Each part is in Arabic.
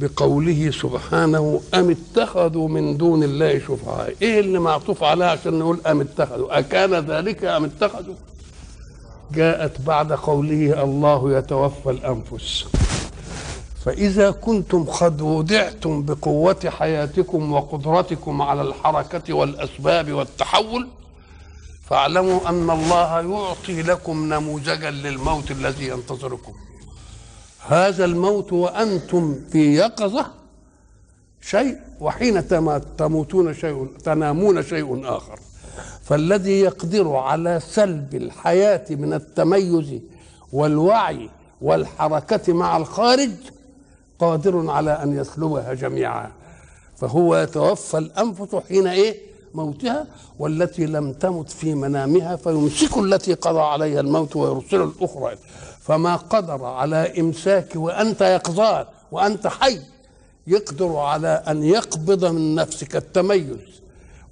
بقوله سبحانه أم اتخذوا من دون الله شفعاء؟ إيه اللي معطوف عليها عشان نقول أم اتخذوا؟ أكان ذلك أم اتخذوا؟ جاءت بعد قوله الله يتوفى الأنفس. فإذا كنتم قد ودعتم بقوة حياتكم وقدرتكم على الحركة والأسباب والتحول فاعلموا أن الله يعطي لكم نموذجا للموت الذي ينتظركم. هذا الموت وأنتم في يقظة شيء وحين تموتون شيء تنامون شيء آخر. فالذي يقدر على سلب الحياة من التميز والوعي والحركة مع الخارج قادر على أن يسلبها جميعا. فهو يتوفى الأنفس حين إيه؟ موتها والتي لم تمت في منامها فيمسك التي قضى عليها الموت ويرسل الأخرى. فما قدر على إمساك وأنت يقظان وأنت حي يقدر على أن يقبض من نفسك التميز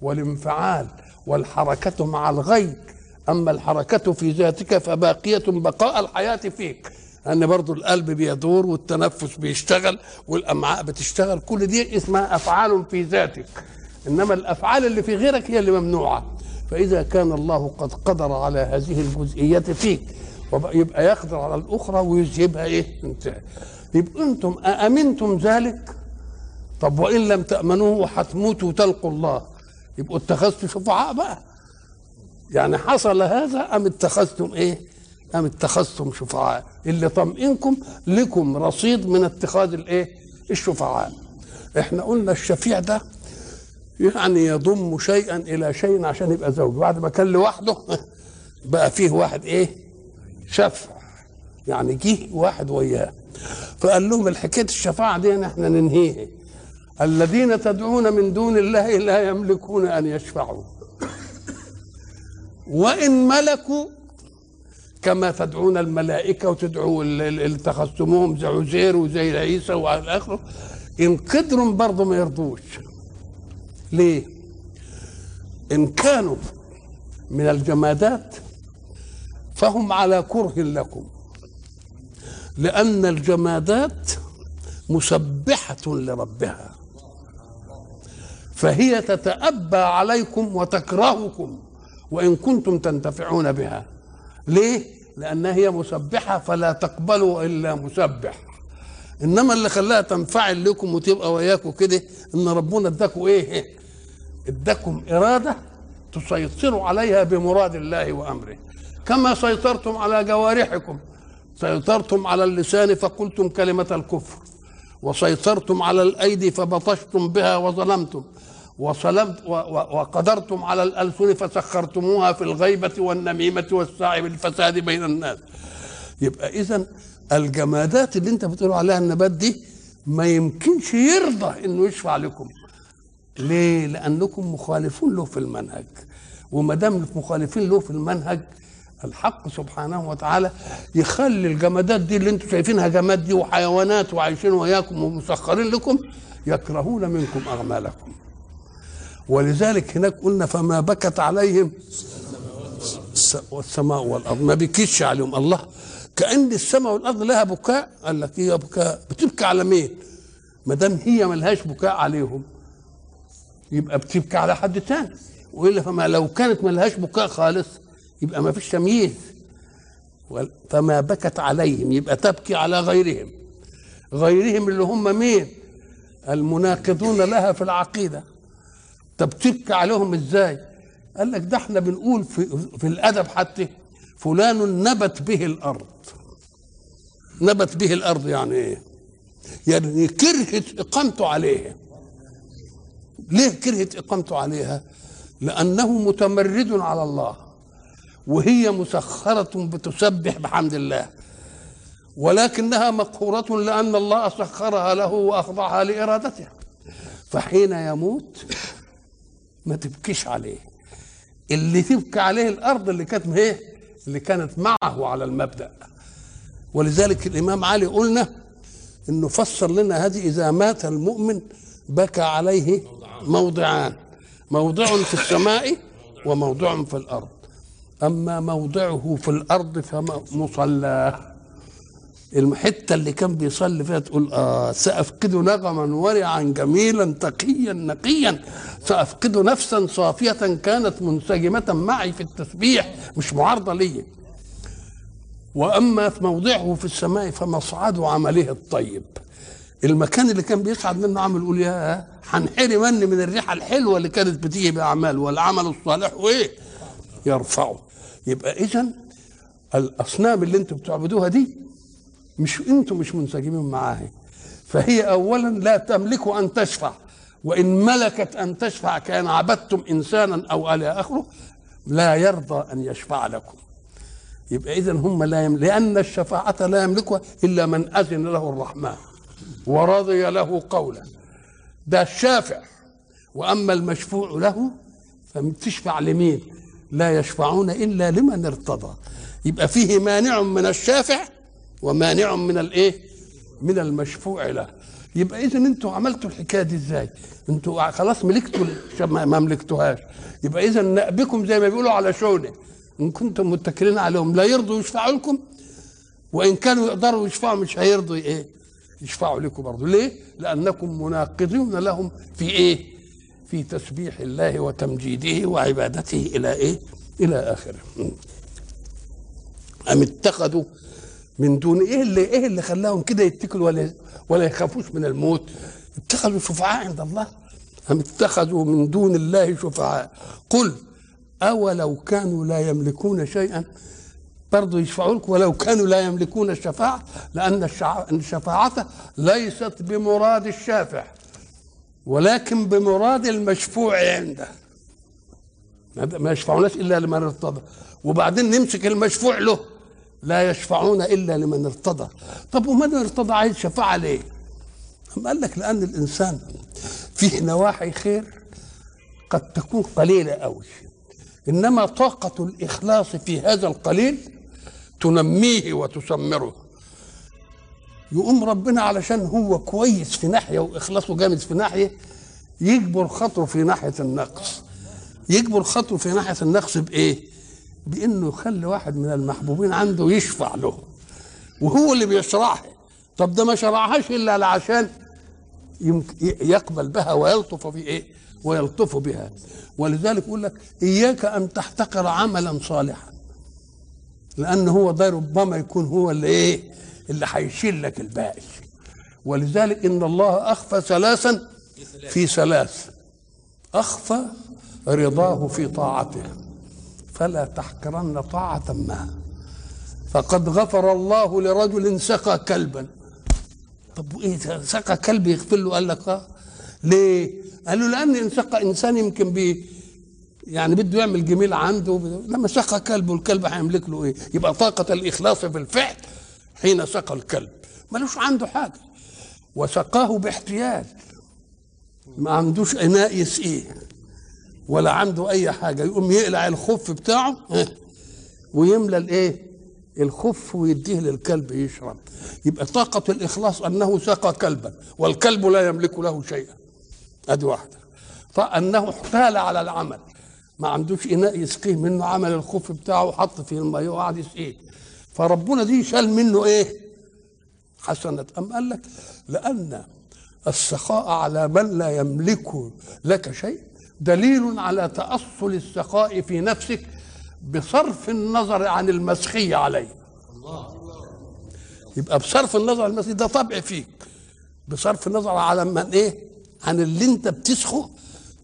والانفعال والحركة مع الغير أما الحركة في ذاتك فباقية بقاء الحياة فيك أن برضو القلب بيدور والتنفس بيشتغل والأمعاء بتشتغل كل دي اسمها أفعال في ذاتك. إنما الأفعال اللي في غيرك هي اللي ممنوعة. فإذا كان الله قد قدر على هذه الجزئيات فيك يبقى يقدر على الأخرى ويذهبها إيه؟ انتهى يبقى أنتم أأمنتم ذلك؟ طب وإن لم تأمنوه هتموتوا وتلقوا الله. يبقوا اتخذتوا شفعاء بقى. يعني حصل هذا أم اتخذتم إيه؟ أم اتخذتم شفعاء؟ اللي طمئنكم لكم رصيد من اتخاذ الإيه؟ الشفعاء. إحنا قلنا الشفيع ده يعني يضم شيئا إلى شيء عشان يبقى زوج. بعد ما كان لوحده بقى فيه واحد إيه؟ شفع يعني جه واحد وياه فقال لهم الحكاية الشفاعة دي إحنا ننهيها. الذين تدعون من دون الله لا يملكون أن يشفعوا. وإن ملكوا كما تدعون الملائكة وتدعوا اللي اتخذتموهم زي عزير وزي عيسى وعلى آخره إن قدروا برضه ما يرضوش. ليه؟ إن كانوا من الجمادات فهم على كره لكم. لأن الجمادات مسبحة لربها. فهي تتأبى عليكم وتكرهكم وإن كنتم تنتفعون بها. ليه؟ لأنها هي مسبحة فلا تقبلوا إلا مسبح. إنما اللي خلاها تنفعل لكم وتبقى وياكم كده إن ربنا اداكم إيه؟ اداكم إرادة تسيطروا عليها بمراد الله وأمره. كما سيطرتم على جوارحكم. سيطرتم على اللسان فقلتم كلمة الكفر. وسيطرتم على الأيدي فبطشتم بها وظلمتم. وصلمت وقدرتم على الألسن فسخرتموها في الغيبة والنميمة والسعي بالفساد بين الناس. يبقى إذا الجمادات اللي أنت بتقول عليها النبات دي ما يمكنش يرضى إنه يشفع لكم. ليه؟ لأنكم مخالفون له في المنهج. وما دام مخالفين له في المنهج الحق سبحانه وتعالى يخلي الجمادات دي اللي أنتم شايفينها جماد دي وحيوانات وعايشين وياكم ومسخرين لكم يكرهون منكم أعمالكم. ولذلك هناك قلنا فما بكت عليهم والسماء والأرض. ما بكيتش عليهم الله. كأن السماء والأرض لها بكاء. قال لك هي بكاء. بتبكي على مين؟ ما دام هي ملهاش بكاء عليهم. يبقى بتبكي على حد تاني. وإلا فما لو كانت ملهاش بكاء خالص يبقى ما فيش تمييز. فما بكت عليهم يبقى تبكي على غيرهم. غيرهم اللي هم مين؟ المناقضون لها في العقيدة. طب تبكي عليهم إزاي؟ قال لك ده إحنا بنقول في, في الأدب حتى فلان نبت به الأرض. نبت به الأرض يعني إيه؟ يعني كرهت إقامته عليها. ليه كرهت إقامته عليها؟ لأنه متمرد على الله. وهي مسخرة بتسبح بحمد الله. ولكنها مقهورة لأن الله سخرها له وأخضعها لإرادته. فحين يموت ما تبكيش عليه. اللي تبكي عليه الأرض اللي كانت إيه؟ اللي كانت معه على المبدأ. ولذلك الإمام علي قلنا إنه فسر لنا هذه إذا مات المؤمن بكى عليه موضعان موضع في السماء وموضع في الأرض. أما موضعه في الأرض فمصلاه الحتة اللي كان بيصلي فيها تقول آه سأفقد نغما ورعا جميلا تقيا نقيا. سأفقد نفسا صافية كانت منسجمة معي في التسبيح مش معارضة لي وأما في موضعه في السماء فمصعد عمله الطيب. المكان اللي كان بيصعد منه عمل يقول يا هنحرم مني من الريحة الحلوة اللي كانت بتيجي باعمال والعمل الصالح وإيه؟ يرفعه. يبقى اذا الأصنام اللي أنتم بتعبدوها دي مش أنتم مش منسجمين معاها. فهي اولا لا تملك أن تشفع وإن ملكت أن تشفع كان عبدتم انسانا أو إلى اخره لا يرضى أن يشفع لكم. يبقى اذا هم لا يملك لأن الشفاعة لا يملكها إلا من أذن له الرحمن ورضي له قولا. ده الشافع وأما المشفوع له فتشفع لمين؟ لا يشفعون إلا لمن ارتضى. يبقى فيه مانع من الشافع ومانع من الايه من المشفوع له. يبقى اذا أنتوا عملتوا الحكاية دي إزاي؟ أنتوا خلاص ملكتوا ما ملكتوهاش. يبقى اذا نأبكم زي ما بيقولوا على شونه. إن كنتم متكلين عليهم لا يرضوا يشفعوا لكم وإن كانوا يقدروا يشفعوا مش هيرضوا إيه؟ يشفعوا لكم برضه. ليه؟ لأنكم مناقضون لهم في إيه؟ في تسبيح الله وتمجيده وعبادته إلى إيه؟ إلى آخره. أم اتخذوا من دون إيه اللي إيه اللي خلاهم كده يتكلوا ولا ولا يخافوش من الموت؟ اتخذوا شفعاء عند الله. هم اتخذوا من دون الله شفعاء. قل أولو كانوا لا يملكون شيئا؟ برضه يشفعوا لكم. ولو كانوا لا يملكون الشفاعة لأن الشفاعة ليست بمراد الشافع. ولكن بمراد المشفوع عنده. ما يشفعوناش إلا لمن ارتضى. وبعدين نمسك المشفوع له. لا يشفعون إلا لمن ارتضى. طب ومن ارتضى عايز شفاعة ليه؟ قال لك لأن الإنسان فيه نواحي خير قد تكون قليلة قوي إنما طاقة الإخلاص في هذا القليل تنميه وتسمره. يقوم ربنا علشان هو كويس في ناحية وإخلاصه جامد في ناحية يجبر خطره في ناحية النقص. يجبر خطره في ناحية النقص بإيه؟ بإنه يخلي واحد من المحبوبين عنده يشفع له. وهو اللي بيشرعها طب ده ما شرعهاش إلا عشان يقبل بها ويلطف في إيه؟ ويلطف بها. ولذلك يقول لك إياك أن تحتقر عملا صالحا. لأن هو ده ربما يكون هو اللي إيه؟ اللي هيشيل لك الباقي. ولذلك إن الله أخفى ثلاثا في ثلاث. أخفى رضاه في طاعته. فلا تحقرن طاعة ما. فقد غفر الله لرجل سقى كلبا. طب وايه سقى كلب يغفر له؟ قال لك آه. ليه؟ قال له لأن ان سقى إنسان يمكن بي يعني بده يعمل جميل عنده. لما سقى كلب والكلب هيملك له إيه؟ يبقى طاقة الإخلاص في الفعل. حين سقى الكلب. ملوش عنده حاجة. وسقاه باحتيال. ما عندوش إناء يسقيه. ولا عنده أي حاجة. يقوم يقلع الخف بتاعه ويملى الإيه؟ الخف ويديه للكلب يشرب. يبقى طاقة الإخلاص أنه سقى كلبا والكلب لا يملك له شيئا. أدي واحدة. فأنه احتال على العمل. ما عندوش إناء يسقيه منه عمل الخف بتاعه وحط فيه المية وقعد يسقيه. فربنا دي شال منه إيه؟ حسنة. أم قال لك؟ لأن السخاء على من لا يملك لك شيء دليل على تأصل السخاء في نفسك بصرف النظر عن المسخية عليه يبقى بصرف النظر عن المسخية ده طبع فيك. بصرف النظر على من إيه؟ عن اللي أنت بتسخه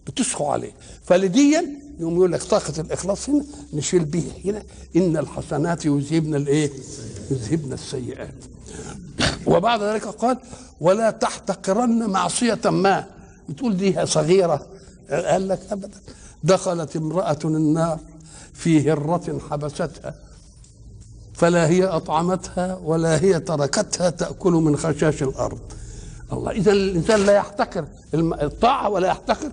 بتسخو عليه. فلديا يقوم يقول لك طاقة الإخلاص هنا نشيل به هنا. إن الحسنات يذهبن الإيه؟ يذهبن السيئات. وبعد ذلك قال ولا تحتقرن معصية ما. بتقول دي صغيرة. قال لك أبدا. دخلت امرأة النار في هرة حبستها. فلا هي أطعمتها ولا هي تركتها تأكل من خشاش الأرض. الله إذا الإنسان لا يحتقر. الطاعة ولا يحتقر.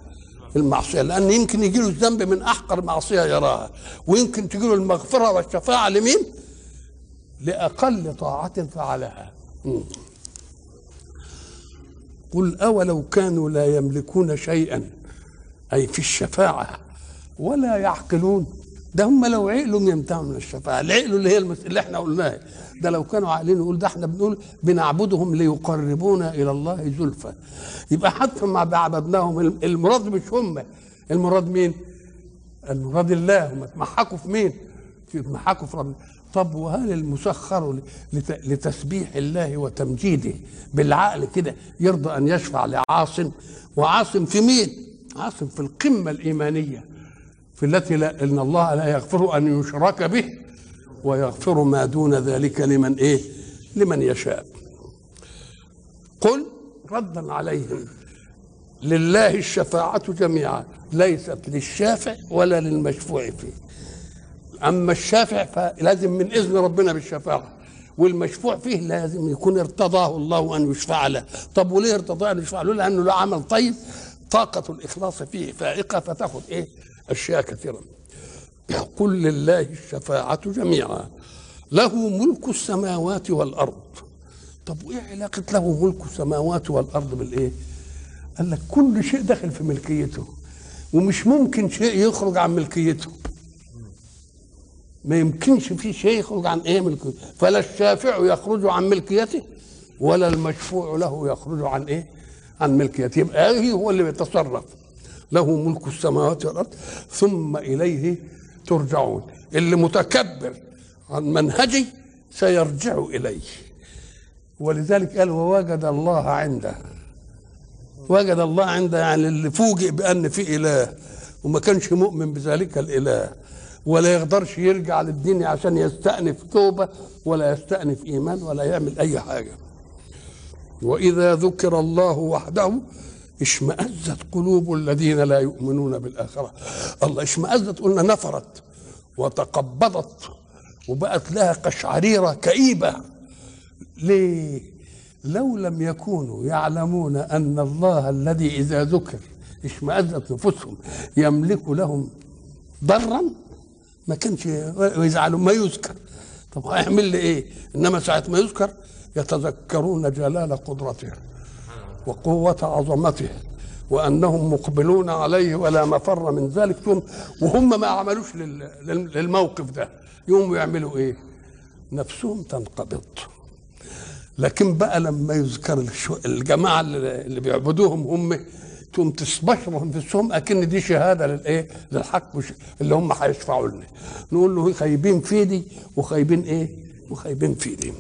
المعصية لأن يمكن يجي له الذنب من أحقر معصية يراها ويمكن تجي له المغفرة والشفاعة لمين؟ لأقل طاعة فعلها. قل أولو كانوا لا يملكون شيئا أي في الشفاعة ولا يعقلون. ده هم لو عقلوا يمتعوا من الشفاعة العقل اللي هي المس... اللي إحنا قلناها ده لو كانوا عاقلين نقول ده إحنا بنقول بنعبدهم ليقربونا إلى الله زلفى. يبقى حتى ما عبدناهم المراد مش هم المراد مين؟ المراد الله. هم اتمحكوا في مين؟ اتمحكوا في ربنا طب وهل المسخر لتسبيح الله وتمجيده بالعقل كده يرضى أن يشفع لعاصم؟ وعاصم في مين؟ عاصم في القمة الإيمانية. في التي لا إن الله لا يغفر أن يشرك به ويغفر ما دون ذلك لمن إيه؟ لمن يشاء. قل ردا عليهم لله الشفاعة جميعا ليست للشافع ولا للمشفوع فيه. أما الشافع فلازم من إذن ربنا بالشفاعة والمشفوع فيه لازم يكون ارتضاه الله أن يشفع له. طب وليه ارتضاه أن يشفع له؟ لأنه له عمل طيب طاقة الإخلاص فيه فائقة فتاخذ إيه؟ أشياء كثيرة. قل لله الشفاعة جميعا. له ملك السماوات والأرض. طب وإيه علاقة له ملك السماوات والأرض بالإيه؟ قال لك كل شيء داخل في ملكيته. ومش ممكن شيء يخرج عن ملكيته. ما يمكنش في شيء يخرج عن إيه ملكيته. فلا الشافع يخرج عن ملكيته ولا المشفوع له يخرج عن إيه؟ عن ملكيته. يبقى هو اللي بيتصرف. له ملك السماوات والأرض ثم إليه ترجعون. اللي متكبر عن منهجي سيرجع إليه. ولذلك قال ووجد الله عنده. وجد الله عنده يعني اللي فوجئ بأن في إله وما كانش مؤمن بذلك الإله. ولا يقدرش يرجع للدين عشان يستأنف توبة ولا يستأنف إيمان ولا يعمل أي حاجة. وإذا ذكر الله وحده اشمأزت قلوب الذين لا يؤمنون بالآخرة. الله اشمأزت قلنا نفرت وتقبضت وبقت لها قشعريرة كئيبة. ليه؟ لو لم يكونوا يعلمون أن الله الذي إذا ذكر اشمأزت نفوسهم يملك لهم ضرا ما كانش ويزعلوا ما يذكر. طب هيعمل لي إيه؟ إنما ساعة ما يذكر يتذكرون جلال قدرته. وقوة عظمته وأنهم مقبلون عليه ولا مفر من ذلك ثم وهم ما عملوش للموقف ده يوم يعملوا إيه نفسهم تنقبض لكن بقى لما يذكر الجماعة اللي بيعبدوهم هم تقوم تستبشر انفسهم أكن دي شهادة للإيه؟ للحق اللي هم هيشفعوا لنا. نقول له خايبين في دي وخايبين إيه؟ وخايبين في دي.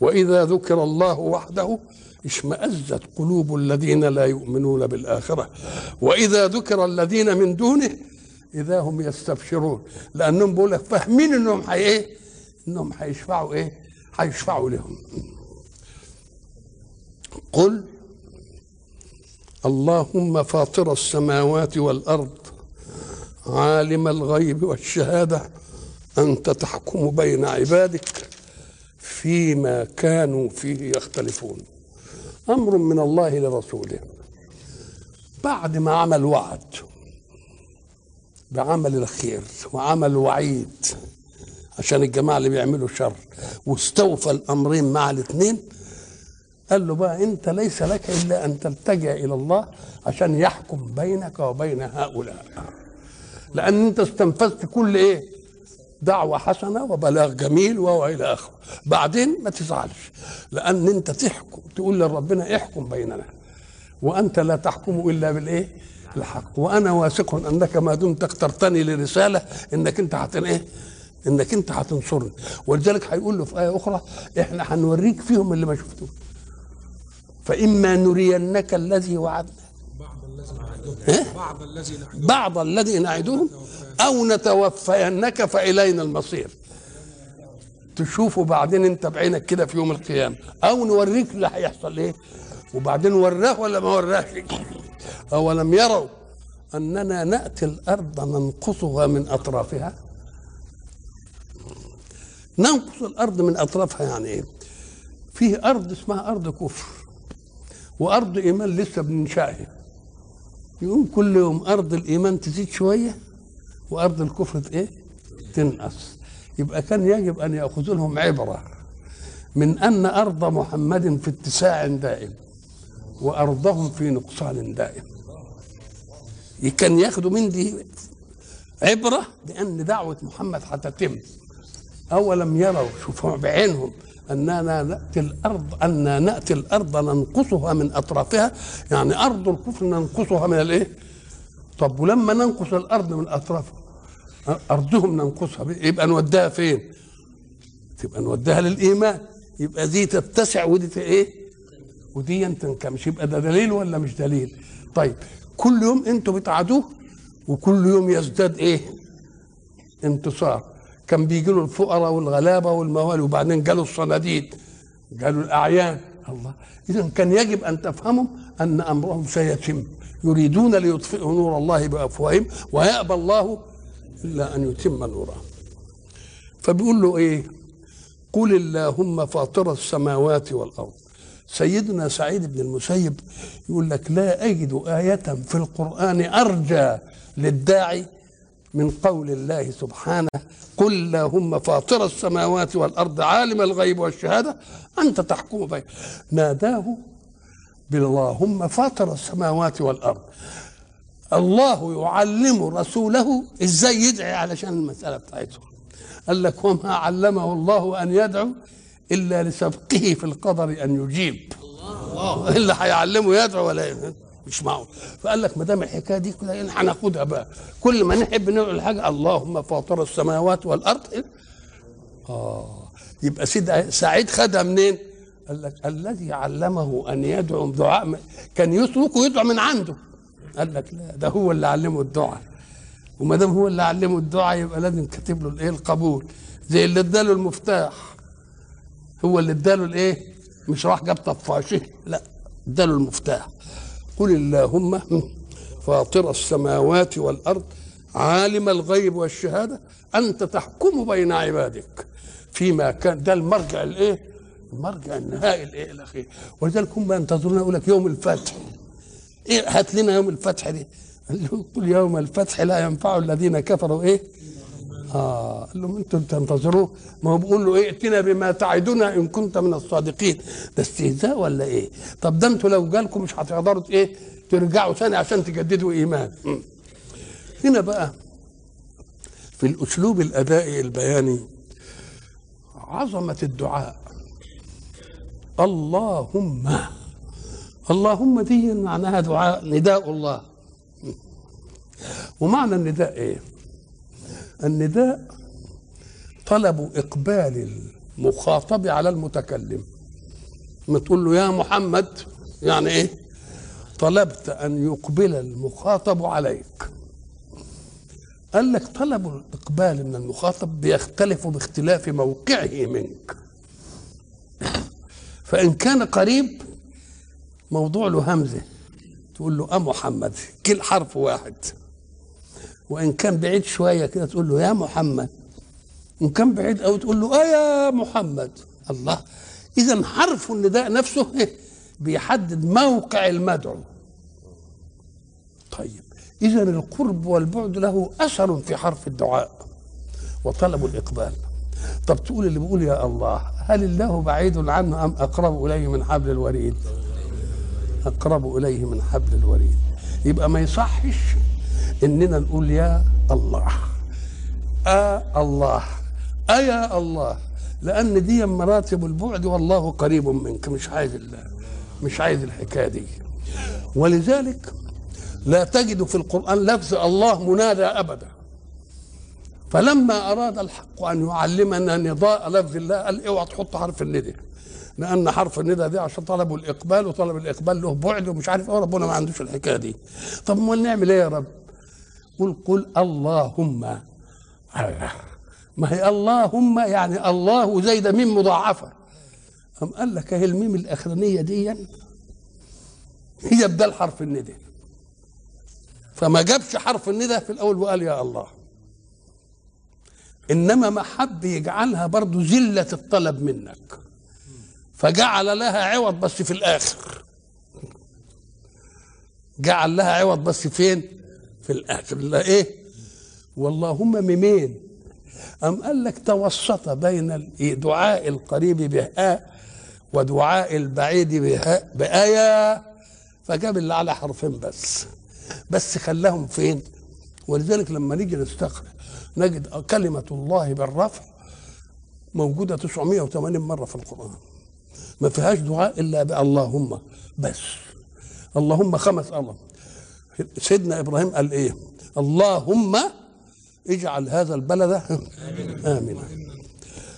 وإذا ذكر الله وحده اشمأزت قلوب الذين لا يؤمنون بالآخرة. وإذا ذكر الذين من دونه إذا هم يستبشرون. لأنهم بيقول لك فاهمين إنهم حي إيه؟ إنهم هيشفعوا إيه؟ هيشفعوا لهم. قل اللهم فاطر السماوات والأرض عالم الغيب والشهادة. أنت تحكم بين عبادك فيما كانوا فيه يختلفون. أمر من الله لرسوله. بعد ما عمل وعد بعمل الخير وعمل وعيد عشان الجماعة اللي بيعملوا شر واستوفى الأمرين مع الاثنين قال له بقى أنت ليس لك إلا أن تلتجئ إلى الله عشان يحكم بينك وبين هؤلاء. لأن أنت استنفذت كل إيه؟ دعوة حسنة وبلاغ جميل والى آخره. بعدين ما تزعلش لأن أنت تحكم تقول لربنا احكم بيننا. وأنت لا تحكم إلا بالإيه؟ الحق. وأنا واثق أنك ما دمت اخترتني لرسالة إنك أنت هتن إيه؟ إنك أنت هتنصرني. ولذلك هيقول له في آية أخرى إحنا هنوريك فيهم اللي ما شفتوش. فإما نرينك الذي وعدنا. إيه؟ بعض الذي نعدهم بعض الذي نعدهم أو نتوفينك فإلينا المصير. تشوفه بعدين أنت بعينك كده في يوم القيامة. أو نوريك اللي هيحصل إيه. وبعدين وراه ولا ما وراهش. اولم يروا أننا نأتي الأرض ننقصها من أطرافها. ننقص الأرض من أطرافها يعني إيه؟ فيه أرض اسمها أرض كفر. وأرض إيمان لسه بننشأها. يقوم كل يوم أرض الإيمان تزيد شوية. وأرض الكفر إيه؟ تنقص. يبقى كان يجب أن يأخذوا لهم عبرة من أن أرض محمد في اتساع دائم وأرضهم في نقصان دائم. كان ياخدوا من دي عبرة بان دعوة محمد هتتم أولم يروا شوفوا بعينهم أننا نأتي الأرض ان نأتي الأرض ننقصها من أطرافها. يعني أرض الكفر ننقصها من الإيه؟ طب ولما ننقص الأرض من أطرافها؟ أرضهم ننقصها يبقى نوديها فين؟ تبقى نوديها للإيمان يبقى دي تتسع ودي إيه؟ ودي تنكمش يبقى ده دليل ولا مش دليل؟ طيب كل يوم أنتوا بتعادوه وكل يوم يزداد إيه؟ انتصار كان بيجي له الفقراء والغلابة والموالي وبعدين جاله الصناديد جاله الأعيان الله اذا كان يجب أن تفهموا أن أمرهم سيتم يريدون ليطفئوا نور الله بأفواههم ويأبى الله إلا أن يتم نوره فبيقول له إيه؟ قل اللهم فاطر السماوات والأرض. سيدنا سعيد بن المسيب يقول لك لا أجد آية في القرآن أرجى للداعي من قول الله سبحانه قل اللهم فاطر السماوات والأرض عالم الغيب والشهادة أنت تحكم بين. ناداه باللهم فاطر السماوات والأرض. الله يعلم رسوله. إزاي يدعي علشان المسألة بتاعته قال لك وما علمه الله أن يدعو إلا لسبقه في القدر أن يجيب. إلا هيعلمه يدعو ولا مش معقول. فقال لك ما دام الحكاية دي كده هناخدها بقى. كل ما نحب نقول حاجة اللهم فاطر السماوات والأرض. آه يبقى سيد سعيد خدها منين؟ قال لك الذي علمه أن يدعو دعاء كان يترك ويدعو من عنده. قال لك لا ده هو اللي علمه الدعاء. وما دام هو اللي علمه الدعاء يبقى لازم كاتب له الايه؟ القبول. زي اللي اداله المفتاح. هو اللي اداله الايه؟ مش راح جاب طفاشه لا اداله المفتاح. قل اللهم فاطر السماوات والأرض عالم الغيب والشهادة أنت تحكم بين عبادك. فيما كان ده المرجع الايه؟ المرجع النهائي الايه الأخير. ولذلك هم ينتظرون يقول لك يوم الفتح. إيه هات لنا يوم الفتح دي. قال له قل يوم الفتح لا ينفع الذين كفروا. إيه؟ آه قال لهم أنتم تنتظروه ما هو بيقول له إيه ائتنا بما تعدنا إن كنت من الصادقين. ده استهزاء ولا إيه؟ طب ده أنتوا لو جالكم مش هتقدروا إيه ترجعوا ثاني عشان تجددوا إيمان. هنا بقى في الأسلوب الأدائي البياني عظمة الدعاء. اللهم اللهم دي معناها دعاء نداء الله. ومعنى النداء إيه؟ النداء طلب إقبال المخاطب على المتكلم. ما تقول له يا محمد يعني إيه؟ طلبت أن يقبل المخاطب عليك. قال لك طلب الإقبال من المخاطب بيختلف باختلاف موقعه منك. فإن كان قريب موضوع له همزة. تقول له أه محمد. كل حرف واحد. وإن كان بعيد شوية كده تقول له يا محمد. وان كان بعيد قوي تقول له أه يا محمد. الله. إذا حرف النداء نفسه بيحدد موقع المدعو. طيب. إذا القرب والبعد له أثر في حرف الدعاء وطلب الإقبال. طب تقول اللي بيقول يا الله هل الله بعيد عنه أم أقرب إليه من حبل الوريد؟ اقرب إليه من حبل الوريد. يبقى ما يصحش إننا نقول يا الله. آه الله. أيا الله. لأن دي مراتب البعد والله قريب منك. مش عايز مش عايز الحكاية دي. ولذلك لا تجد في القرآن لفظ الله منادى أبدا. فلما أراد الحق أن يعلمنا نضاء لفظ الله قال اوعى تحط حرف الندى لأن حرف الندى دي عشان طلبوا الإقبال وطلب الإقبال له بعد ومش عارف إيه ربنا ما عندوش الحكاية دي. طب أمال نعمل إيه يا رب؟ قل قل اللهم الله. ما هي اللهم يعني الله زي ده ميم مضاعفة. أم قال لك أهي الميم الأخرانية دي هي بدل حرف الندى فما جابش حرف الندى في الأول وقال يا الله. إنما ما حب يجعلها برضو زله الطلب منك. فجعل لها عوض بس في الآخر. جعل لها عوض بس فين؟ في الآخر. لا إيه؟ واللهم ميمين. أم قال لك توسط بين دعاء القريب بهاء ودعاء البعيد بهاء بآية. فجاب اللي على حرفين بس. بس خلاهم فين؟ ولذلك لما نيجي نستقرأ نجد كلمة الله بالرفع موجودة 980 مرة في القرآن. ما فيهاش دعاء إلا باللهم بس. اللهم خمس الله سيدنا إبراهيم قال إيه؟ اللهم اجعل هذا البلد آمنا.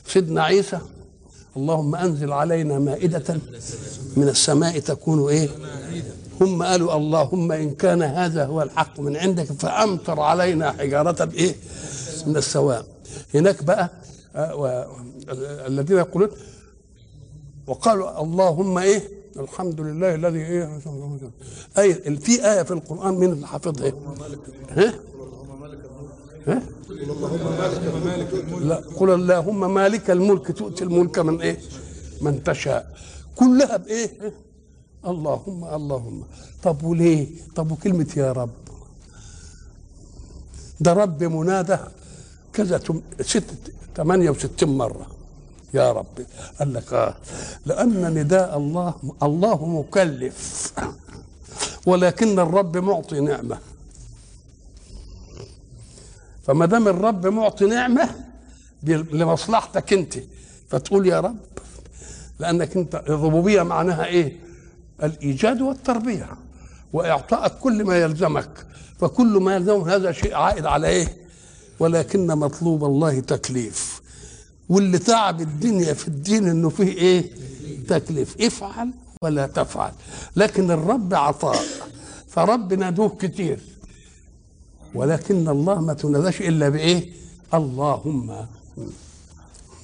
سيدنا عيسى اللهم أنزل علينا مائدة من السماء تكون إيه؟ هم قالوا اللهم إن كان هذا هو الحق من عندك فأمطر علينا حجارة إيه؟ من السواء. هناك بقى الذين يقولون وقالوا اللهم إيه الحمد لله الذي إيه أي في آية في القرآن مين اللي حافظها إيه؟ ها؟ ها؟ لا قل اللهم مالك الملك تؤتي الملك من إيه؟ من تشاء كلها بإيه؟ اللهم اللهم طب وليه؟ طب وكلمة يا رب ده رب منادى كذا ست 68 مرة يا رب قال لك آه لأن نداء الله الله مكلف ولكن الرب معطي نعمة فما دام الرب معطي نعمة لمصلحتك أنت فتقول يا رب لأنك أنت الربوبية معناها إيه؟ الإيجاد والتربية وإعطائك كل ما يلزمك فكل ما يلزم هذا شيء عائد على إيه؟ ولكن مطلوب الله تكليف واللي تعب الدنيا في الدين إنه فيه إيه؟ تكليف. افعل ولا تفعل. لكن الرب عطاء. فرب نادوه كتير. ولكن الله ما تناداش إلا بإيه؟ اللهم.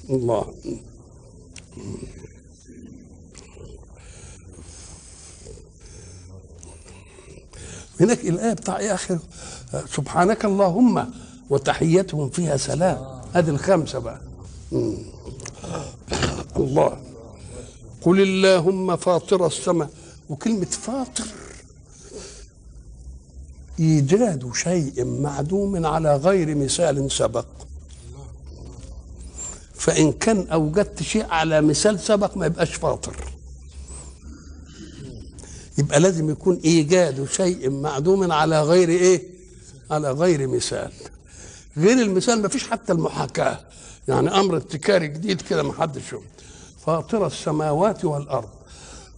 الله هناك الآية بتاع إيه آخر؟ سبحانك اللهم وتحيتهم فيها سلام. هذه الخمسة بقى. الله. قل اللهم فاطر السماء. وكلمة فاطر إيجاد شيء معدوم على غير مثال سبق. فإن كان أوجدت شيء على مثال سبق ما يبقاش فاطر. يبقى لازم يكون إيجاد شيء معدوم على غير إيه؟ على غير مثال. غير المثال ما فيش حتى المحاكاة. يعني أمر ابتكاري جديد كده ما حدش فاطر السماوات والأرض.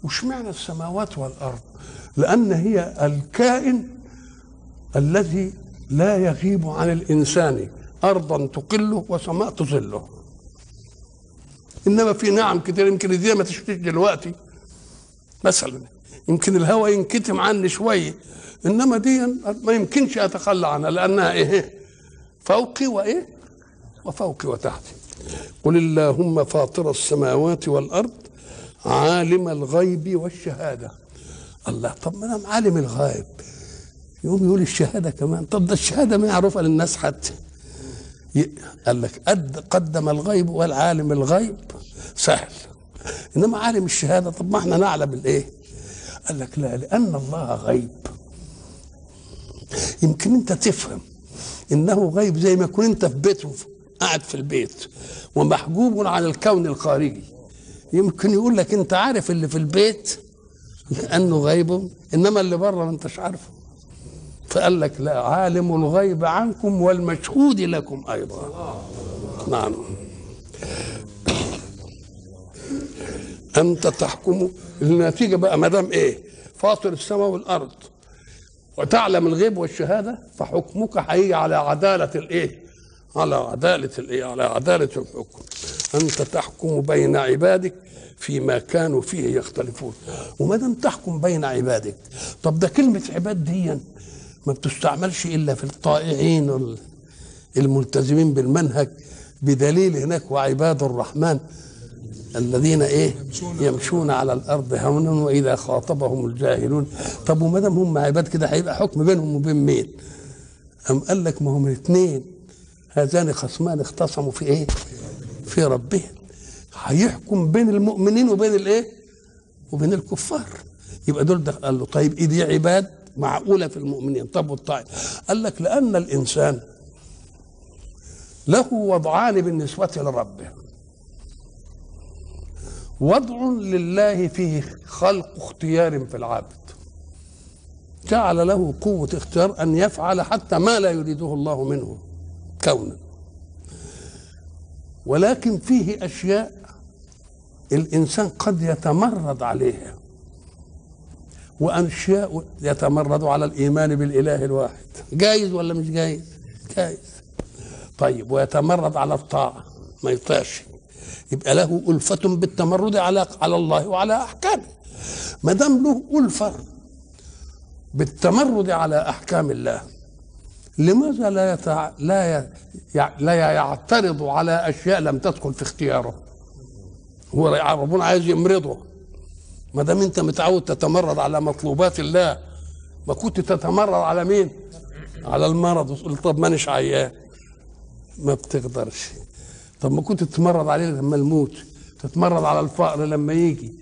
وش معنى السماوات والأرض؟ لأن هي الكائن الذي لا يغيب عن الإنسان. أرضا تقله وسماء تظله. إنما في نعم كتير يمكن دي ما تشتيش دلوقتي. مثلا يمكن الهواء ينكتم عني شوية إنما دي ما يمكنش أتخلى عنها لأنها إيه؟ فوقي وإيه؟ وفوقي وتحتي قل اللهم فاطر السماوات والأرض عالم الغيب والشهادة. الله طب ما أنا عالم الغيب. يقوم يقول الشهادة كمان. طب ده الشهادة معروفة للناس حتى. قال لك قدم الغيب والعالم الغيب. سهل. إنما عالم الشهادة طب ما إحنا نعلم الإيه؟ قال لك لا لأن الله غيب. يمكن أنت تفهم إنه غيب زي ما يكون أنت في بيته قاعد في البيت ومحجوب عن الكون الخارجي. يمكن يقول لك انت عارف اللي في البيت لأنه غيب إنما اللي بره ما انتش عارفه. فقال لك لا عالم الغيب عنكم والمشهود لكم أيضا. نعم. أنت تحكم النتيجة بقى ما دام إيه؟ فاطر السماء والأرض. وتعلم الغيب والشهادة فحكمك هيجي على عدالة الإيه؟ على الإيه؟ على عدالة الحكم. أنت تحكم بين عبادك فيما كانوا فيه يختلفون. وما دام تحكم بين عبادك طب ده كلمة عباد دي ما بتستعملش إلا في الطائعين الملتزمين بالمنهج بدليل هناك وعباد الرحمن الذين إيه؟ يمشون على الأرض هونا وإذا خاطبهم الجاهلون. طب وما دام هم عباد كده هيبقى حكم بينهم وبين مين؟ أم قال لك ما هم الاثنين هذان خصمان اختصموا في إيه؟ في ربهم. هيحكم بين المؤمنين وبين الإيه؟ وبين الكفار. يبقى دول ده قال له طيب إيه دي عباد معقولة في المؤمنين؟ طب والطائف؟ قال لك لأن الإنسان له وضعان بالنسبة لربه. وضع لله فيه خلق اختيار في العبد. جعل له قوة اختيار أن يفعل حتى ما لا يريده الله منه. كونا ولكن فيه أشياء الإنسان قد يتمرد عليها وأشياء يتمرد على الإيمان بالإله الواحد. جايز ولا مش جايز؟ جايز. طيب ويتمرد على الطاعة ما يطيعش. يبقى له ألفة بالتمرد على على الله وعلى أحكامه. ما دام له ألفة بالتمرد على أحكام الله لماذا لا يتع... لا ي... لا يعترض على أشياء لم تدخل في اختياره؟ هو ربنا عايز يمرضه. ما دام أنت متعود تتمرد على مطلوبات الله ما كنت تتمرد على مين؟ على المرض. وتقول طب مانيش عيان. ما بتقدرش. طب ما كنت تتمرد عليه لما الموت تتمرد على الفقر لما يجي.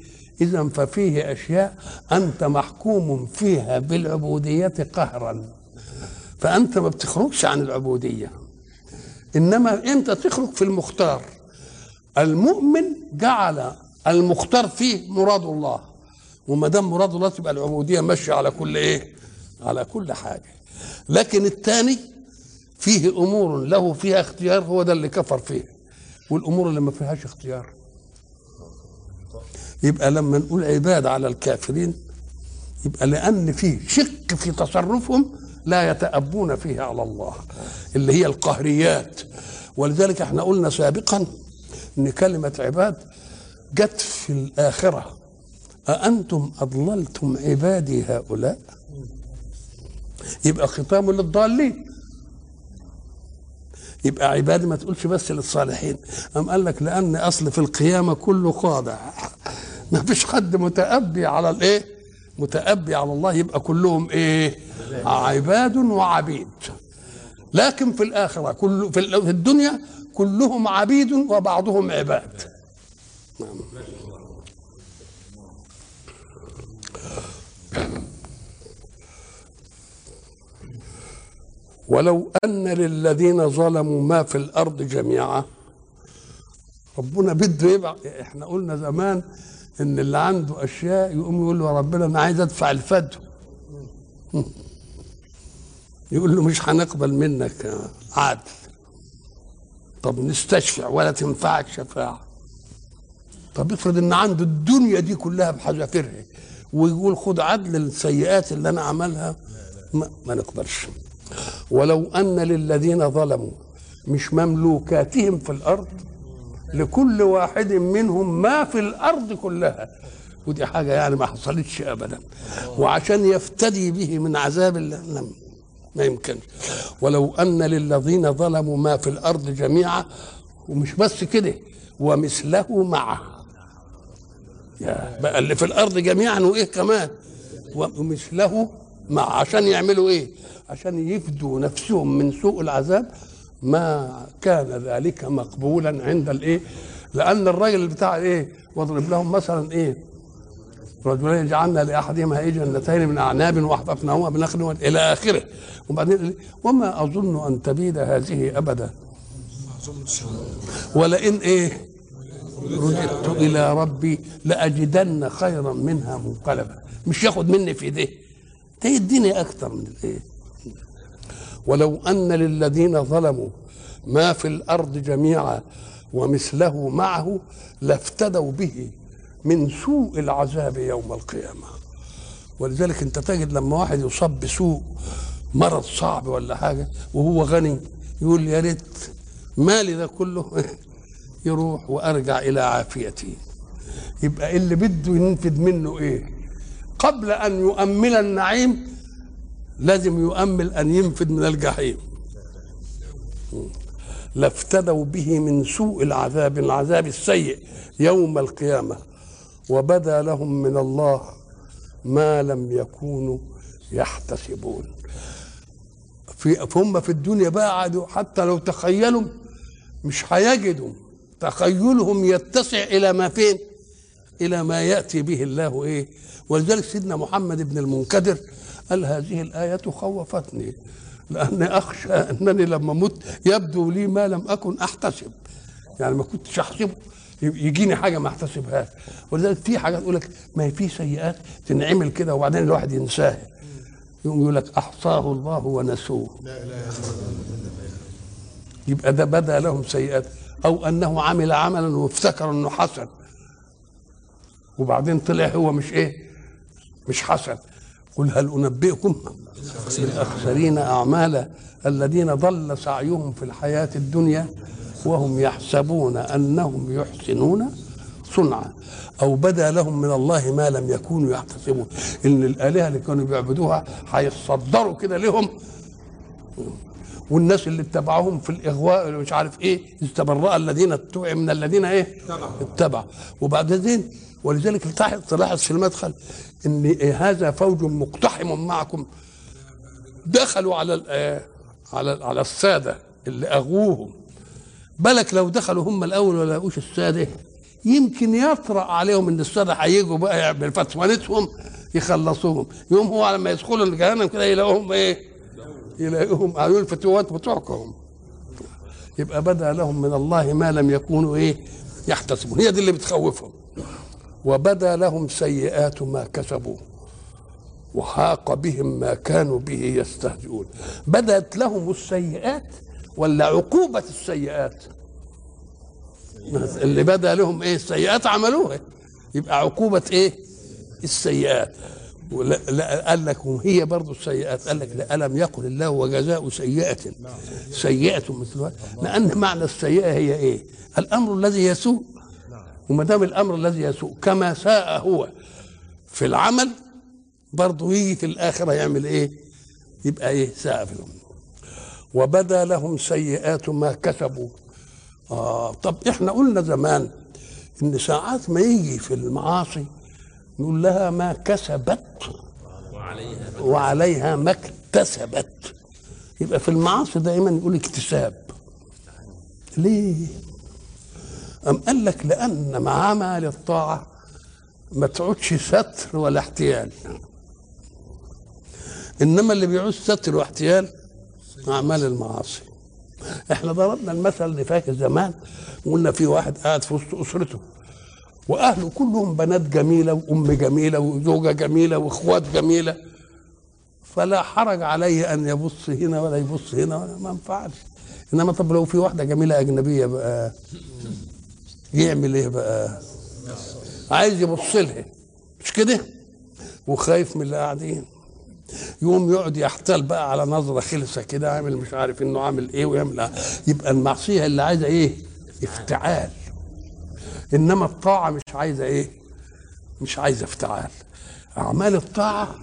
اذا ففيه أشياء أنت محكوم فيها بالعبودية قهرا. فأنت ما بتخرجش عن العبودية. إنما أنت تخرج في المختار. المؤمن جعل المختار فيه مراد الله. وما دام مراد الله تبقى العبودية ماشية على كل إيه؟ على كل حاجة. لكن الثاني فيه أمور له فيها اختيار هو ده اللي كفر فيه. والأمور اللي ما فيهاش اختيار. يبقى لما نقول عباد على الكافرين يبقى لأن فيه شك في تصرفهم لا يتأبون فيه على الله اللي هي القهريات. ولذلك إحنا قلنا سابقا إن كلمة عباد جت في الآخرة. أأنتم أضللتم عبادي هؤلاء؟ يبقى ختام للضالين. يبقى عبادي ما تقولش بس للصالحين. أم قال لك لأن أصل في القيامة كله خاضع. ما فيش حد متأبي على الإيه؟ متأبي على الله يبقى كلهم إيه عباد وعبيد لكن في الآخرة كل في ال- في الدنيا كلهم عبيد وبعضهم عباد. ولو أن للذين ظلموا ما في الأرض جميعا ربنا بده يبقى إحنا قلنا زمان إن اللي عنده أشياء يقوم يقول له يا ربنا أنا عايز أدفع الفدو يقول له مش هنقبل منك عدل طب نستشفع ولا تنفعك شفاعة. طب افرض إن عنده الدنيا دي كلها بحذافيرها ويقول خد عدل السيئات اللي أنا عملها ما, ما نقدرش ولو أن للذين ظلموا مش مملوكاتهم في الأرض لكل واحد منهم ما في الأرض كلها. ودي حاجة يعني ما حصلتش ابدا. وعشان يفتدي به من عذاب الله لم ما يمكنش. ولو أن للذين ظلموا ما في الأرض جميعا ومش بس كده ومثله معه. بقى اللي في الأرض جميعا وإيه كمان؟ ومثله مع عشان يعملوا إيه؟ عشان يفدوا نفسهم من سوء العذاب ما كان ذلك مقبولا عند الإيه؟ لأن الراجل بتاع إيه؟ واضرب لهم مثلا إيه؟ رجلين جعلنا لأحدهما إيه جنتين من أعناب وحففناهما بنخل إلى آخره. وبعدين وما أظن أن تبيد هذه ابدا. ولئن إيه؟ رجعت إلى ربي لأجدن خيرا منها منقلبا. مش ياخد مني في إيديه. ده يديني أكتر من الايه ولو أن للذين ظلموا ما في الأرض جميعا ومثله معه لافتدوا به من سوء العذاب يوم القيامة. ولذلك أنت تجد لما واحد يصاب بسوء مرض صعب ولا حاجة وهو غني يقول يا ريت مالي ده كله يروح وأرجع إلى عافيتي. يبقى اللي بده ينفد منه إيه؟ قبل أن يؤمل النعيم لازم يؤمل أن ينفد من الجحيم. لافتدوا به من سوء العذاب العذاب السيء يوم القيامة. وبدا لهم من الله ما لم يكونوا يحتسبون. في هم في الدنيا بقى حتى لو تخيلوا مش هيجدوا. تخيلهم يتسع إلى ما فين؟ إلى ما يأتي به الله إيه؟ ولذلك سيدنا محمد بن المنكدر قال هذه الآية خوفتني؟ لأني أخشى أنني لما مت يبدو لي ما لم أكن أحتسب. يعني ما كنتش أحسبه. يجيني حاجة ما أحتسبهاش. ولذلك في حاجات تقول لك ما هي في سيئات تنعمل كده وبعدين الواحد ينساها. يقوم يقول لك أحصاه الله ونسوه. يبقى ده بدا لهم سيئات. أو أنه عمل عملا وافتكر إنه حسن. وبعدين طلع هو مش إيه؟ مش حسن. قل هل أنبئكم بالأخسرين اعمالا الذين ضل سعيهم في الحياة الدنيا وهم يحسبون أنهم يحسنون صنعا أو بدا لهم من الله ما لم يكونوا يحتسبون إن الآلهة اللي كانوا بيعبدوها هيتصدروا كده لهم. والناس اللي اتبعوهم في الإغواء اللي مش عارف إيه استبرأ الذين اتبعوا من الذين إيه؟ اتبعوا. وبعدين ولذلك تلاحظ في المدخل إن هذا فوج مقتحم معكم. دخلوا على على على السادة اللي اغووهم بالك لو دخلوا هم الأول ولا لقوش السادة؟ يمكن يطرأ عليهم إن السادة هيجوا بقى بفتوانتهم يخلصوهم. يوم هو لما يدخلوا الجهنم كده يلاقوهم إيه؟ يلاقوهم قالوا الفتوات بتوعكم. يبقى بدأ لهم من الله ما لم يكونوا إيه؟ يحتسبون. هي دي اللي بتخوفهم. وبدا لهم سيئات ما كسبوا وحاق بهم ما كانوا به يستهزئون. بدأت لهم السيئات ولا عقوبة السيئات؟ اللي بدأ لهم إيه؟ السيئات عملوها. يبقى عقوبة إيه؟ السيئات. لا قال لك هي برضه السيئات. قال لك لا ألم يقل الله وجزاء سيئة؟ سيئة مثلها لأن معنى السيئة هي إيه؟ الأمر الذي يسوء وما دام الأمر الذي يسوء كما ساء هو في العمل برضه يجي في الآخرة يعمل إيه؟ يبقى إيه؟ ساء في العمل وبدا لهم سيئات ما كسبوا. آه طب إحنا قلنا زمان إن ساعات ما يجي في المعاصي نقول لها ما كسبت وعليها, وعليها ما اكتسبت. يبقى في المعاصي دائما يقول اكتساب. ليه؟ أم قال لك لأن مع عمل الطاعة ما تعودش ستر ولا احتيال. إنما اللي بيعوز ستر واحتيال أعمال المعاصي. إحنا ضربنا المثل اللي فاكر زمان قلنا في واحد قاعد في وسط أسرته وأهله كلهم بنات جميلة وأم جميلة وزوجة جميلة وإخوات جميلة فلا حرج عليه أن يبص هنا ولا يبص هنا ما ينفعش. إنما طب لو في واحدة جميلة أجنبية بقى يعمل إيه بقى؟ عايز يبص لها مش كده؟ وخايف من اللي قاعدين. يقوم يقعد يحتال بقى على نظرة خلسه كده عامل مش عارف انه عامل إيه ويعمل يبقى المعصية اللي عايزة إيه؟ افتعال. انما الطاعة مش عايزة إيه؟ مش عايزة افتعال. أعمال الطاعة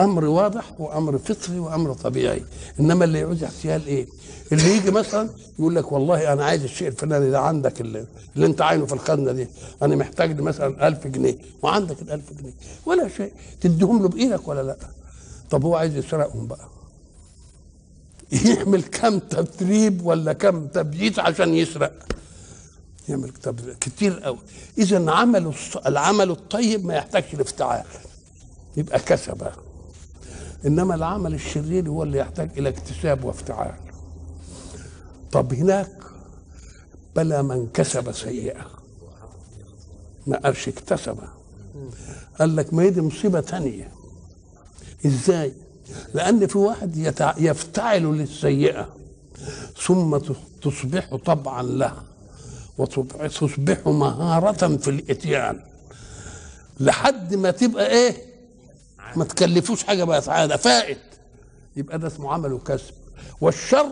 أمر واضح وأمر فطري وأمر طبيعي. إنما اللي يعوز احتيال إيه؟ اللي يجي مثلا يقول لك والله أنا عايز الشيء الفلاني ده عندك اللي, اللي أنت عاينه في الخزنة دي. أنا محتاج لي مثلا 1000 جنيه. وعندك ال 1000 جنيه. ولا شيء. تديهم له بإيدك ولا لأ؟ طب هو عايز يسرقهم بقى. يعمل كم تدريب ولا كم تبييت عشان يسرق؟ يعمل كتير قوي. اذا عمل العمل الطيب ما يحتاجش لافتعال يبقى كسب. إنما العمل الشرير هو اللي يحتاج إلى اكتساب وافتعال. طب هناك بلى من كسب سيئة ما قالش اكتسب. قال لك ما هي دي مصيبة ثانية إزاي؟ لأن في واحد يتع... يفتعل للسيئة ثم تصبح طبعا لها وتصبح مهارة في الإتيان لحد ما تبقى إيه؟ ما تكلفوش حاجة بقى عادة فائت. يبقى ده اسمه عمل وكسب. والشر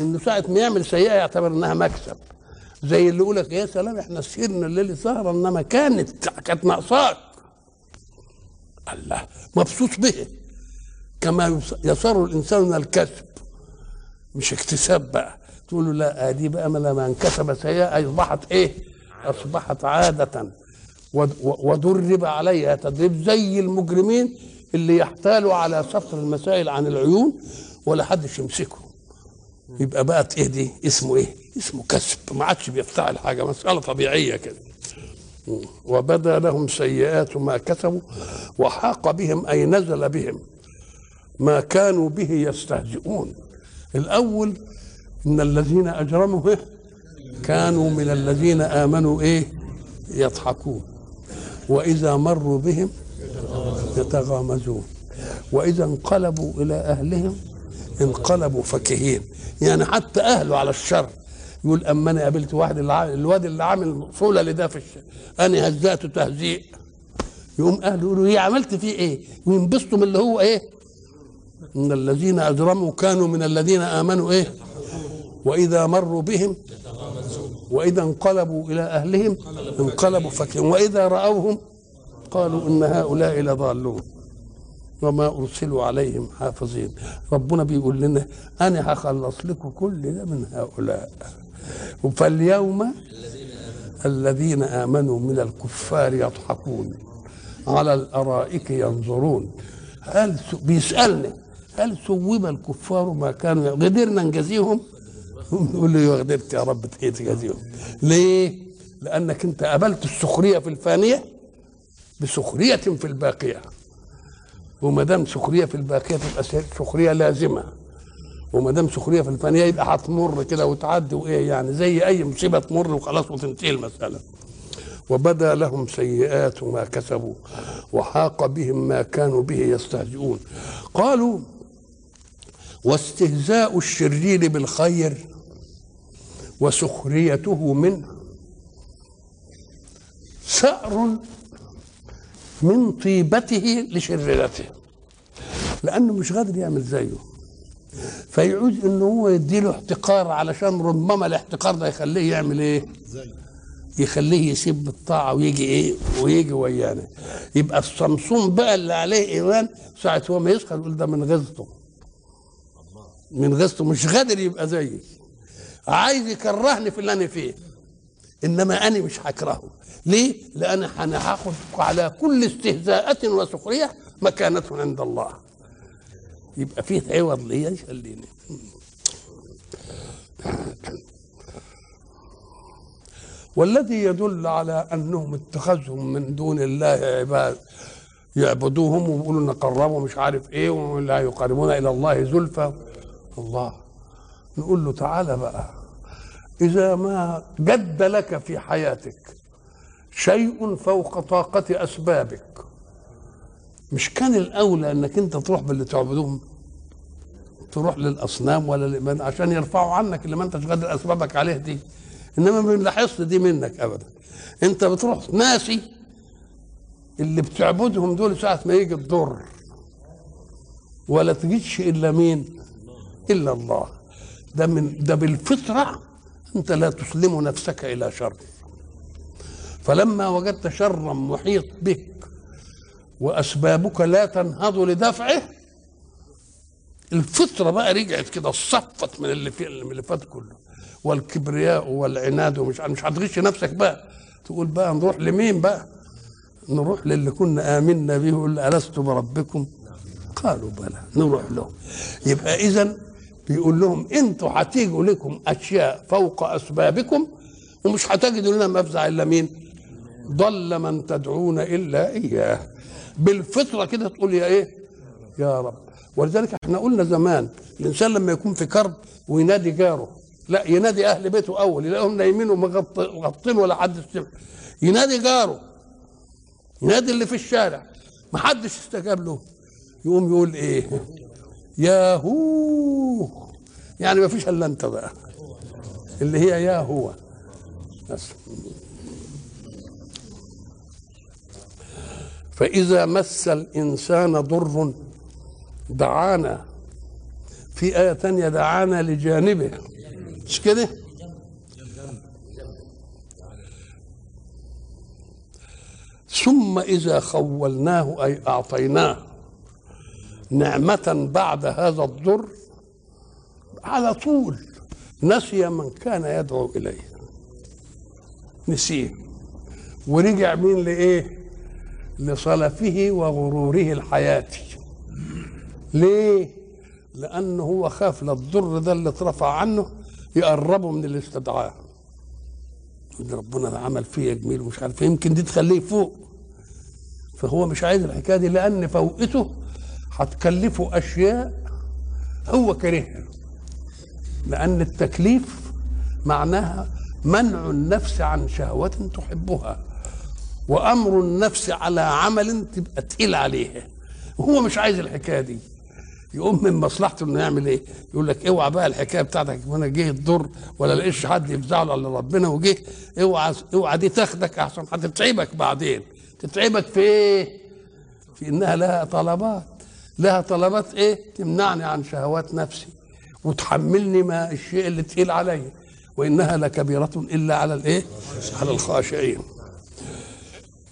إنه ساعة ما يعمل سيئة يعتبر إنها مكسب. زي اللي يقول لك يا سلام إحنا سهرنا الليل سهرة إنما كانت كانت ناقصاك. الله مبسوط به. كما يسر الإنسان من الكسب. مش اكتساب بقى. تقول له لا دي بقى ما لما انكسب سيئة أصبحت إيه؟ أصبحت عادة. ودرب عليها تدريب زي المجرمين اللي يحتالوا على سطر المسائل عن العيون ولا حدش يمسكه. يبقى بقت إيه دي؟ اسمه إيه؟ اسمه كسب. ما عادش بيفتعل حاجة مسألة طبيعية كده. وبدأ لهم سيئات ما كسبوا وحاق بهم أي نزل بهم ما كانوا به يستهزئون. الأول إن الذين أجرموا إيه؟ كانوا من الذين آمنوا إيه؟ يضحكون. وإذا مروا بهم يتغامزون. وإذا انقلبوا إلى أهلهم انقلبوا فكهين. يعني حتى أهله على الشر. يقول أما أنا قابلت واحد الواد اللي عامل صولة لده في الشر أنا هزأته تهزيء. يقوم أهله يقولوا إيه عملت فيه إيه؟ وينبسطوا من اللي هو إيه؟ إن الذين أجرموا كانوا من الذين آمنوا إيه؟ وإذا مروا بهم وإذا انقلبوا إلى أهلهم انقلبوا فكهين. وإذا رأوهم قالوا إن هؤلاء لضالون وما أرسلوا عليهم حافظين. ربنا بيقول لنا أنا هخلص لكم كل ده من هؤلاء. فاليوم الذين آمنوا من الكفار يضحكون على الأرائك ينظرون. هل بيسالني هل ثوب الكفار ما كانوا قدرنا نجازيهم؟ يقول له قدرت يا رب تجازيهم. ليه؟ لأنك أنت قبلت السخرية في الفانية. بسخرية في الباقية. وما دام سخرية في الباقية تبقى سخرية لازمة. وما دام سخرية في الفانية يبقى هتمر كده وتعدي وإيه يعني زي أي مصيبة تمر وخلاص وتنتهي المسألة. وبدا لهم سيئات ما كسبوا وحاق بهم ما كانوا به يستهزئون. قالوا واستهزاء الشرير بالخير وسخريته منه. سأر من طيبته لشريرته لأنه مش قادر يعمل زيه. فيعوز ان هو يديله احتقار علشان ربما الاحتقار ده يخليه يعمل إيه؟ يخليه يسيب الطاعة ويجي إيه؟ ويجي ويانا. يبقى الصمصوم بقى اللي عليه إيمان ساعة هو ما يسخر يقول ده من غزته. من غزته. مش قادر يبقى زيي عايز يكرهني في اللي أنا فيه. إنما أنا مش هكرهه. ليه؟ لأن أنا هاخد على كل استهزاءة وسخرية مكانة عند الله. يبقى فيه عوض ليا يخليني. والذي يدل على أنهم اتخذهم من دون الله عباد. يعبدوهم ويقولوا نقربوا مش عارف إيه ولا يقربون إلى الله زلفى. الله. نقول له تعالى بقى. إذا ما جد لك في حياتك شيء فوق طاقة أسبابك. مش كان الأولى أنك أنت تروح باللي تعبدوهم تروح للأصنام ولا لمن؟ عشان يرفعوا عنك اللي ما أنتش قادر أسبابك عليه دي. إنما ما بنلاحظش دي منك أبدا. أنت بتروح ناسي اللي بتعبدهم دول ساعة ما يجي الضر ولا تجدش إلا مين؟ إلا الله. ده من ده بالفطرة أنت لا تسلم نفسك إلى شر. فلما وجدت شرا محيط بك وأسبابك لا تنهض لدفعه الفطرة بقى رجعت كده صفت من اللي في اللي فات كله. والكبرياء والعناد ومش مش هتغش نفسك بقى. تقول بقى نروح لمين بقى؟ نروح للي كنا آمنا به يقول ألست بربكم؟ قالوا بلى نروح له يبقى اذا بيقول لهم أنتوا هتيجوا لكم أشياء فوق أسبابكم ومش هتجدوا لنا مفزع إلا مين؟ ضل من تدعون إلا إياه. بالفطرة كده تقول يا إيه؟ يا رب. ولذلك إحنا قلنا زمان الإنسان لما يكون في كرب وينادي جاره لا ينادي أهل بيته أول يلاقيهم نايمين ومغطين ولا حد سمع ينادي جاره ينادي اللي في الشارع ما حدش استجاب له. يقوم يقول إيه؟ يا هو يعني ما فيش إلا أنت بقى اللي هي يا هو بس. فإذا مس الإنسان ضر دعانا في آية ثانية دعانا لجانبه مش كده؟ ثم إذا خولناه أي أعطيناه نعمة بعد هذا الضر على طول نسي من كان يدعو إليه نسيه ورجع مين لإيه؟ لصلفه وغروره الحياتي ليه؟ لأنه هو خاف للضر ده اللي اترفع عنه يقربه من الاستدعاء. إن ربنا ده عمل فيا جميل ومش عارف إيه، يمكن دي تخليه فوق. فهو مش عايز الحكاية دي لأن فوقته هتكلفه أشياء هو كارهها. لأن التكليف معناها منع النفس عن شهوة تحبها. وأمر النفس على عمل تبقى تقيل عليها وهو مش عايز الحكاية دي يقوم من مصلحته إنه يعمل إيه؟ يقول لك اوعى بقى الحكاية بتاعتك وأنا جه الضر ولا لقيش حد يفزعه على ربنا وجه اوعى اوعى دي تاخدك أحسن هتتعبك بعدين تتعبك في إيه؟ في إنها لها طلبات لها طلبات إيه؟ تمنعني عن شهوات نفسي وتحملني ما الشيء اللي تقيل عليا وإنها لكبيرة إلا على الإيه؟ على الخاشعين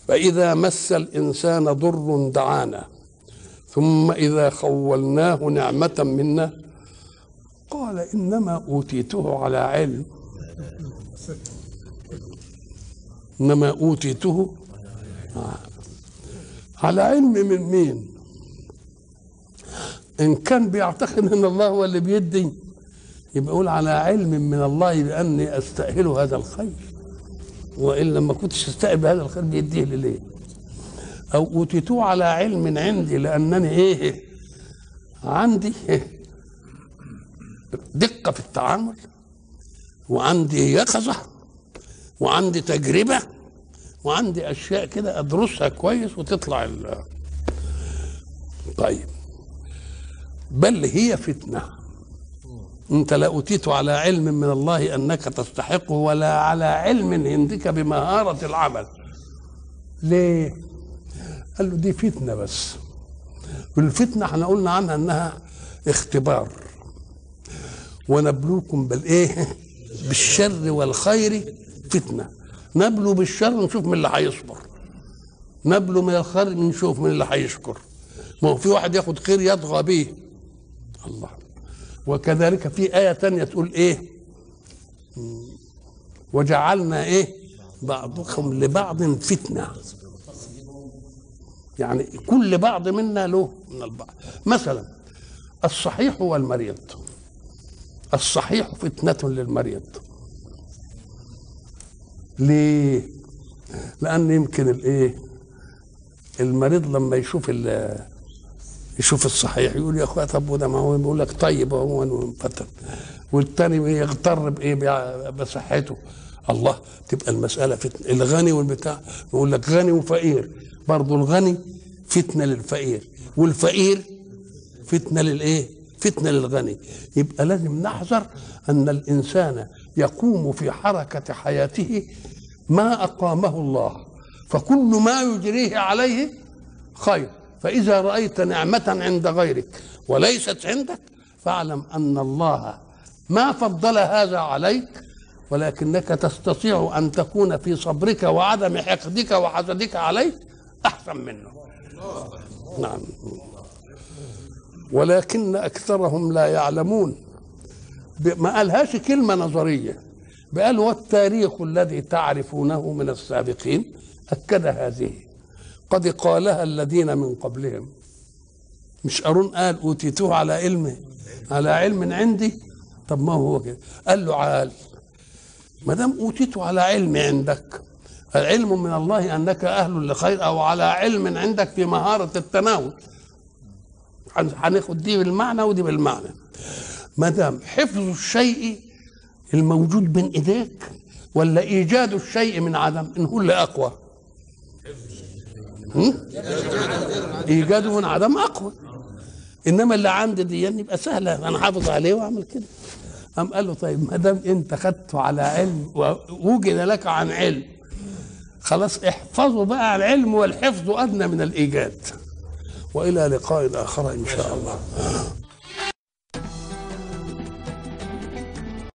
فإذا مس الإنسان ضر دعانا ثم إذا خولناه نعمة منا قال إنما أوتيته على علم. إنما أوتيته على علم من مين؟ إن كان بيعتقد أن الله هو اللي بيدي يبقى يقول على علم من الله بأني أستأهل هذا الخير. وإلا ما كنتش أستأهل هذا الخير بيديه لي ليه أو اوتيتوه على علم عندي لأنني إيه عندي؟ دقة في التعامل وعندي يقظة وعندي تجربة وعندي أشياء كده أدرسها كويس وتطلع طيب بل هي فتنة انت لا اوتيت على علم من الله أنك تستحقه ولا على علم عندك بمهارة العمل. ليه؟ قال له دي فتنة بس. والفتنه إحنا قلنا عنها إنها اختبار. ونبلوكم بالإيه؟ بالشر والخير فتنة. نبلو بالشر نشوف من اللي هيصبر. نبلو من الخير نشوف من اللي هيشكر. ما هو في واحد ياخد خير يطغى به الله. وكذلك في آية تانية تقول إيه؟ وجعلنا إيه؟ بعضكم لبعض فتنة. يعني كل بعض منا له من البعض. مثلا الصحيح والمريض الصحيح فتنة للمريض. ليه؟ لأن يمكن الإيه؟ المريض لما يشوف يشوف الصحيح يقول يا أخويا طب وده ما هو؟ بيقول لك طيب هو فتن والتاني يغتر بإيه؟ بصحته. الله تبقى المسألة فتنة. الغني والبتاع يقول لك غني وفقير. برضه الغني فتنة للفقير والفقير فتنة للإيه؟ فتنة للغني. يبقى لازم نحذر أن الإنسان يقوم في حركة حياته ما أقامه الله فكل ما يجريه عليه خير. فإذا رأيت نعمة عند غيرك وليست عندك فاعلم أن الله ما فضل هذا عليك ولكنك تستطيع أن تكون في صبرك وعدم حقدك وحسدك عليه أحسن منه. نعم. ولكن أكثرهم لا يعلمون. ما قالهاش كلمة نظرية. بقال والتاريخ الذي تعرفونه من السابقين أكد هذه. قد قالها الذين من قبلهم. مش قارون قال أوتيتوه على علم على علم عندي؟ طب ما هو كده. قال له عال ما دام اوتيته على علم عندك العلم من الله أنك أهل لخير أو على علم عندك في مهارة التناول. هناخد دي بالمعنى ودي بالمعنى. ما دام حفظ الشيء الموجود بين إيديك ولا إيجاد الشيء من عدم إن هو اللي أقوى. ايجاده من عدم اقوى إنما اللي عندي دي يبقى سهلة. أنا حافظ عليه وأعمل كده. قام قال له طيب ما دام أنت خدته على علم ووجد لك عن علم خلاص احفظوا بقى العلم والحفظ أدنى من الإيجاد. وإلى لقاء آخر إن شاء الله.